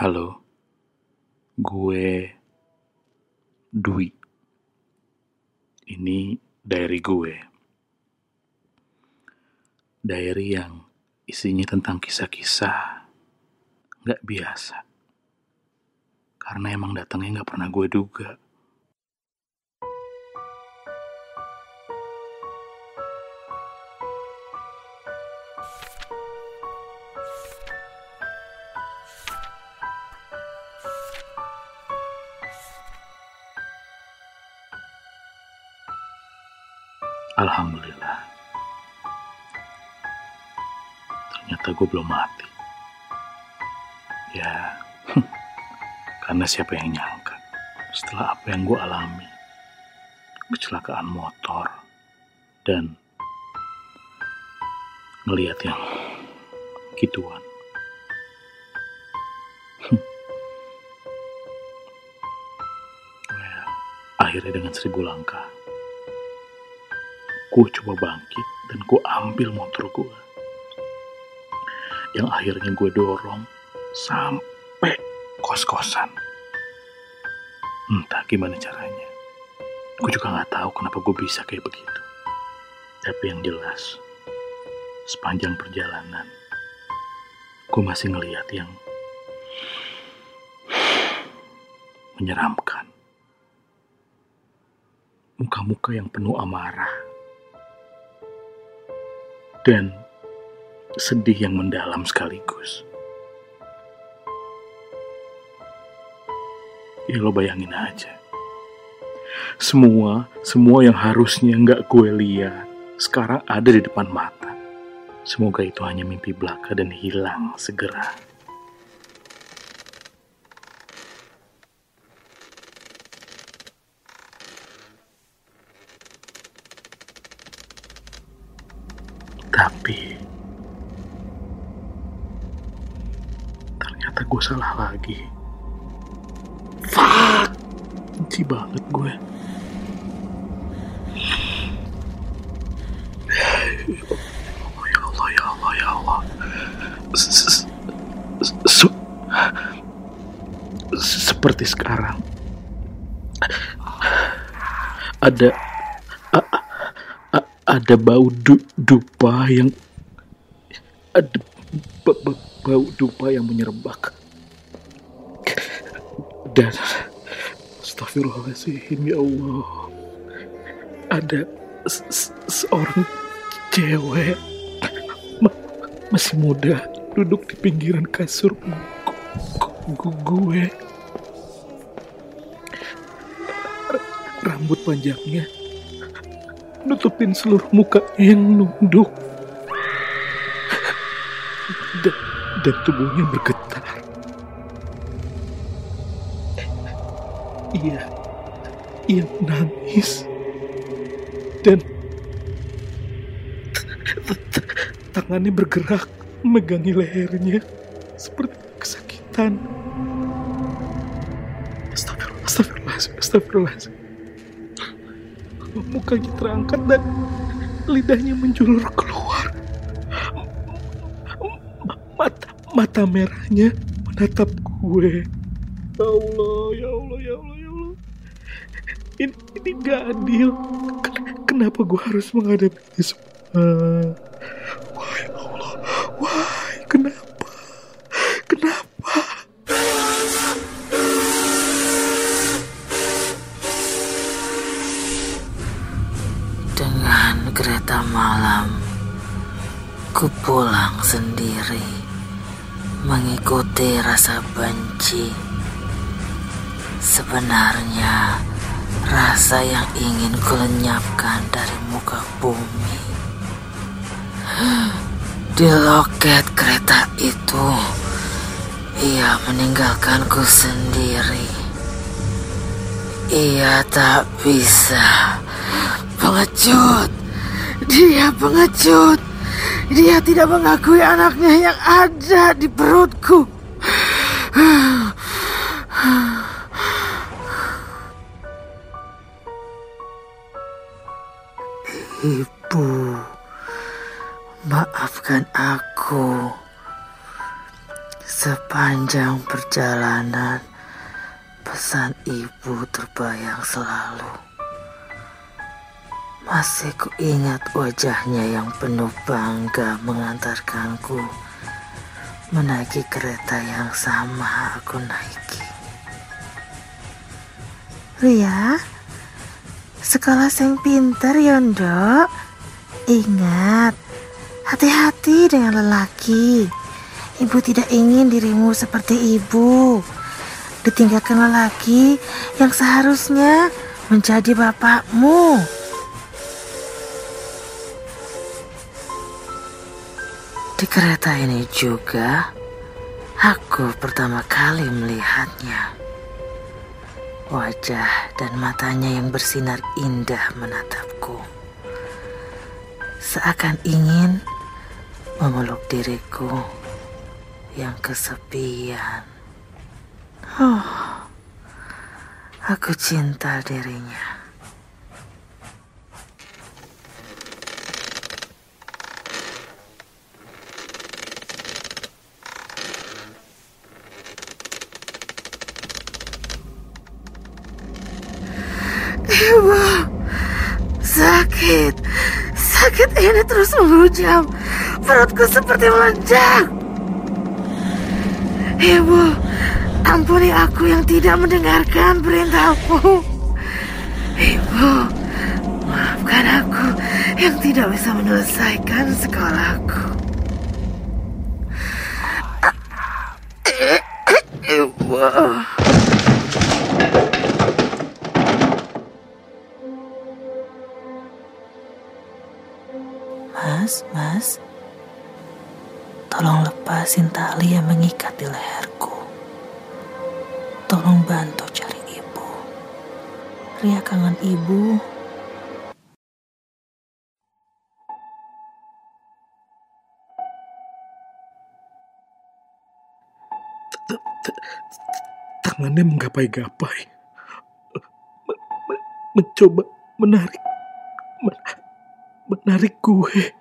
Halo, gue Dwi. Ini diary gue. Diary yang isinya tentang kisah-kisah nggak biasa. Karena emang datangnya nggak pernah gue duga. Alhamdulillah. Ternyata gue belum mati. Ya, karena siapa yang nyangka setelah apa yang gue alami, kecelakaan motor, dan ngeliat yang gituan. akhirnya dengan seribu langkah, gue coba bangkit dan gue ambil motor gue yang akhirnya gue dorong sampai kos-kosan. Entah gimana caranya. Gue juga nggak tahu kenapa gue bisa kayak begitu. Tapi yang jelas sepanjang perjalanan gue masih ngeliat yang menyeramkan. Muka-muka yang penuh amarah dan sedih yang mendalam sekaligus. Ya lo bayangin aja. Semua, semua yang harusnya nggak gue lihat, sekarang ada di depan mata. Semoga itu hanya mimpi belaka dan hilang segera. Tapi ternyata gue salah lagi. Fuck, benci banget gue. Ya ya ya Seperti sekarang. Ada ada bau du- dupa yang ada ba- ba- bau dupa yang menyerbak dan Astagfirullahaladzim ya Allah. Ada se- se- seorang cewek. Ma- masih muda duduk di pinggiran kasur gu- gu- gue. Rambut panjangnya nutupin seluruh muka yang nunduk. Dan, dan tubuhnya bergetar. Ia ia menangis. Dan tangannya bergerak memegangi lehernya seperti kesakitan. Astagfirullah, astagfirullahaladzim, astagfirullahaladzim. Mukanya terangkat dan lidahnya menjulur keluar. Mata, mata merahnya menatap gue. Ya Allah, ya Allah, ya Allah, ya Allah. Ini, ini gak adil. Ken- Kenapa gue harus menghadapi ini semua? Ku pulang sendiri, mengikuti rasa benci. Sebenarnya, rasa yang ingin kulenyapkan dari muka bumi. Di loket kereta itu, ia meninggalkanku sendiri. Ia tak bisa Pengecut. Dia pengecut. Dia tidak mengakui anaknya yang ada di perutku. Ibu, maafkan aku. Sepanjang perjalanan, pesan ibu terbayang selalu. Masih ku ingat wajahnya yang penuh bangga mengantarkanku menaiki kereta yang sama aku naiki. Ria, sekolah sing pinter Yondo. Ingat, hati-hati dengan lelaki. Ibu tidak ingin dirimu seperti ibu. Ditinggalkan lelaki yang seharusnya menjadi bapakmu. Di kereta ini juga, aku pertama kali melihatnya. Wajah dan matanya yang bersinar indah menatapku. Seakan ingin memeluk diriku yang kesepian. Oh, aku cinta dirinya. Ibu, sakit, sakit ini terus menghujam. Perutku seperti meledak. Ibu, ampuni aku yang tidak mendengarkan perintahmu. Ibu, maafkan aku yang tidak bisa menyelesaikan sekolahku. Ibu. Mas, mas, tolong lepasin tali yang mengikat di leherku. Tolong bantu cari ibu. Ria kangen ibu. Tangannya menggapai-gapai. Me- me- mencoba menarik men- menarik gue.